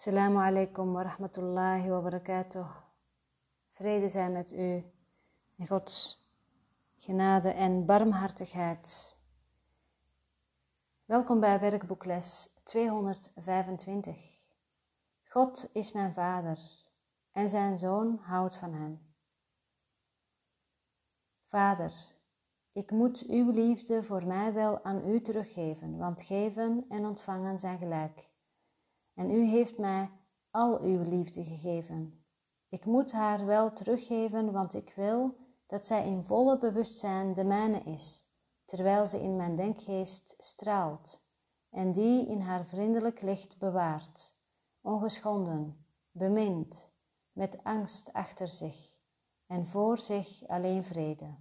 Assalamu alaikum wa rahmatullahi wa barakatuh. Vrede zijn met u en Gods genade en barmhartigheid. Welkom bij werkboekles 225. God is mijn vader en zijn zoon houdt van hem. Vader, ik moet uw liefde voor mij wel aan u teruggeven, want geven en ontvangen zijn gelijk. En u heeft mij al uw liefde gegeven. Ik moet haar wel teruggeven, want ik wil dat zij in volle bewustzijn de mijne is, terwijl ze in mijn denkgeest straalt, en die in haar vriendelijk licht bewaart, ongeschonden, bemind, met angst achter zich en voor zich alleen vrede.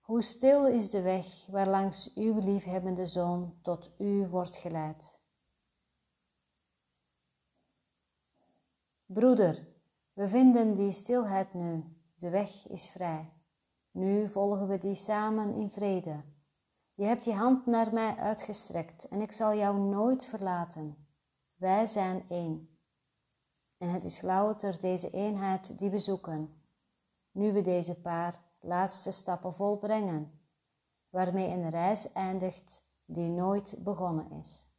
Hoe stil is de weg waarlangs uw liefhebbende zoon tot u wordt geleid. Broeder, we vinden die stilheid nu, de weg is vrij. Nu volgen we die samen in vrede. Je hebt je hand naar mij uitgestrekt en ik zal jou nooit verlaten. Wij zijn één. En het is louter deze eenheid die we zoeken, nu we deze paar laatste stappen volbrengen, waarmee een reis eindigt die nooit begonnen is.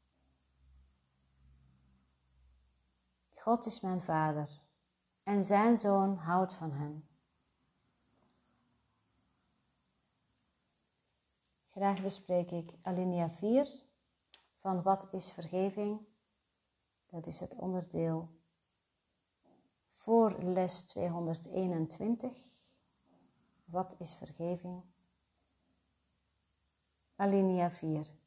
God is mijn vader en zijn zoon houdt van hem. Graag bespreek ik alinea 4 van wat is vergeving. Dat is het onderdeel voor les 221. Wat is vergeving? Alinea 4.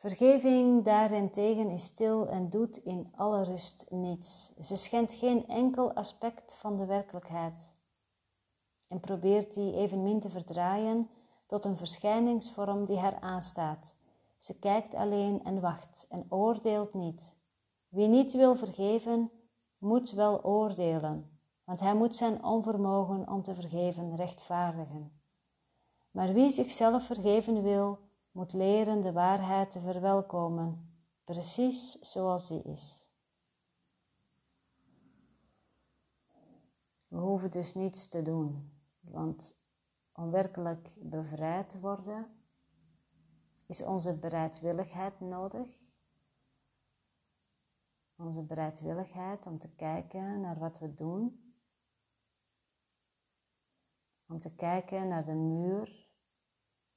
Vergeving daarentegen is stil en doet in alle rust niets. Ze schendt geen enkel aspect van de werkelijkheid en probeert die evenmin te verdraaien tot een verschijningsvorm die haar aanstaat. Ze kijkt alleen en wacht en oordeelt niet. Wie niet wil vergeven, moet wel oordelen, want hij moet zijn onvermogen om te vergeven rechtvaardigen. Maar wie zichzelf vergeven wil, moet leren de waarheid te verwelkomen, precies zoals die is. We hoeven dus niets te doen, want om werkelijk bevrijd te worden, is onze bereidwilligheid nodig. Onze bereidwilligheid om te kijken naar wat we doen. Om te kijken naar de muur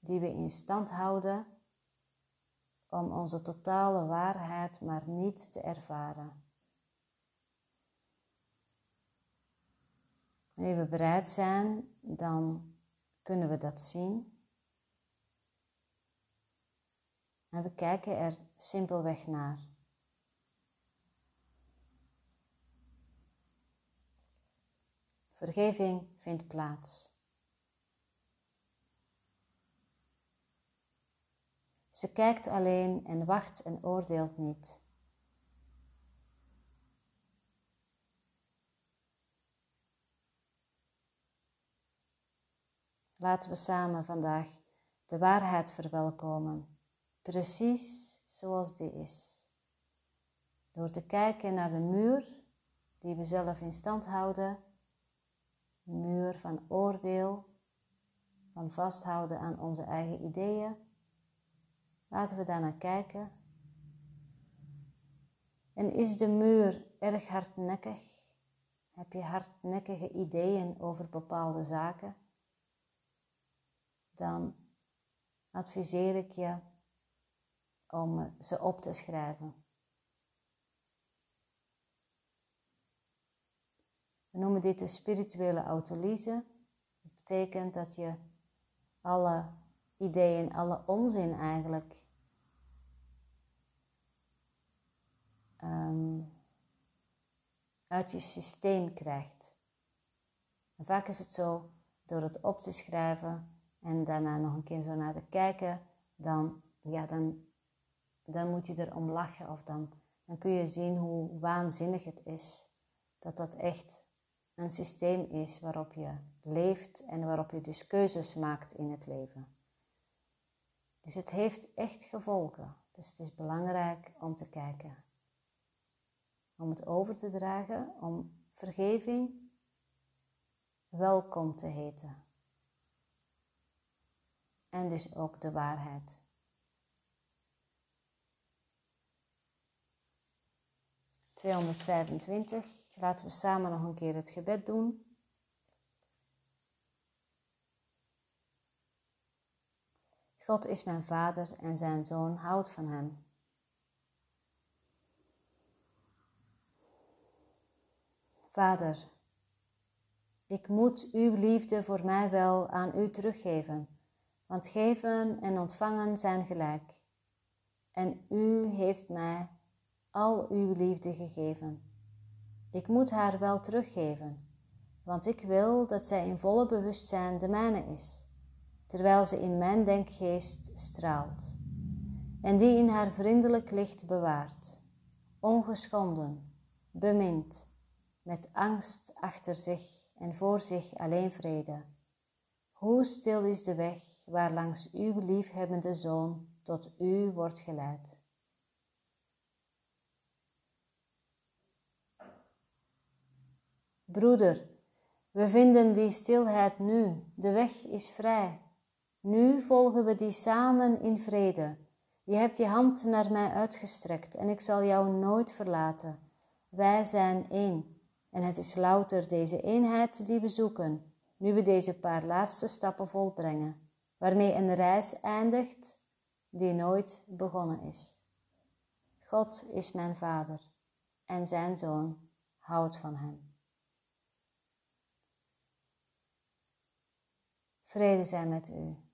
die we in stand houden om onze totale waarheid maar niet te ervaren. Wanneer we bereid zijn, dan kunnen we dat zien. En we kijken er simpelweg naar. Vergeving vindt plaats. Ze kijkt alleen en wacht en oordeelt niet. Laten we samen vandaag de waarheid verwelkomen, precies zoals die is. Door te kijken naar de muur die we zelf in stand houden, muur van oordeel, van vasthouden aan onze eigen ideeën Laten we daarnaar kijken. En is de muur erg hardnekkig? Heb je hardnekkige ideeën over bepaalde zaken? Dan adviseer ik je om ze op te schrijven. We noemen dit de spirituele autolyse. Dat betekent dat je alle ideeën, alle onzin eigenlijk Ehm, uit je systeem krijgt. En vaak is het zo, door het op te schrijven en daarna nog een keer zo naar te kijken, dan, ja, dan, dan moet je erom lachen of dan, dan kun je zien hoe waanzinnig het is dat dat echt een systeem is waarop je leeft en waarop je dus keuzes maakt in het leven. Dus het heeft echt gevolgen. Dus het is belangrijk om te kijken. Om het over te dragen, om vergeving welkom te heten. En dus ook de waarheid. ...225. Laten we samen nog een keer het gebed doen. God is mijn vader en zijn zoon houdt van hem. Vader, ik moet uw liefde voor mij wel aan u teruggeven, want geven en ontvangen zijn gelijk. En u heeft mij al uw liefde gegeven. Ik moet haar wel teruggeven, want ik wil dat zij in volle bewustzijn de mijne is terwijl ze in mijn denkgeest straalt, en die in haar vriendelijk licht bewaart, ongeschonden, bemind, met angst achter zich en voor zich alleen vrede. Hoe stil is de weg waar langs uw liefhebbende zoon tot u wordt geleid. Broeder, we vinden die stilheid nu, de weg is vrij. Nu volgen we die samen in vrede. Je hebt je hand naar mij uitgestrekt en ik zal jou nooit verlaten. Wij zijn één en het is louter deze eenheid die we zoeken, nu we deze paar laatste stappen volbrengen, waarmee een reis eindigt die nooit begonnen is. God is mijn Vader en zijn Zoon houdt van hem. Vrede zij met u.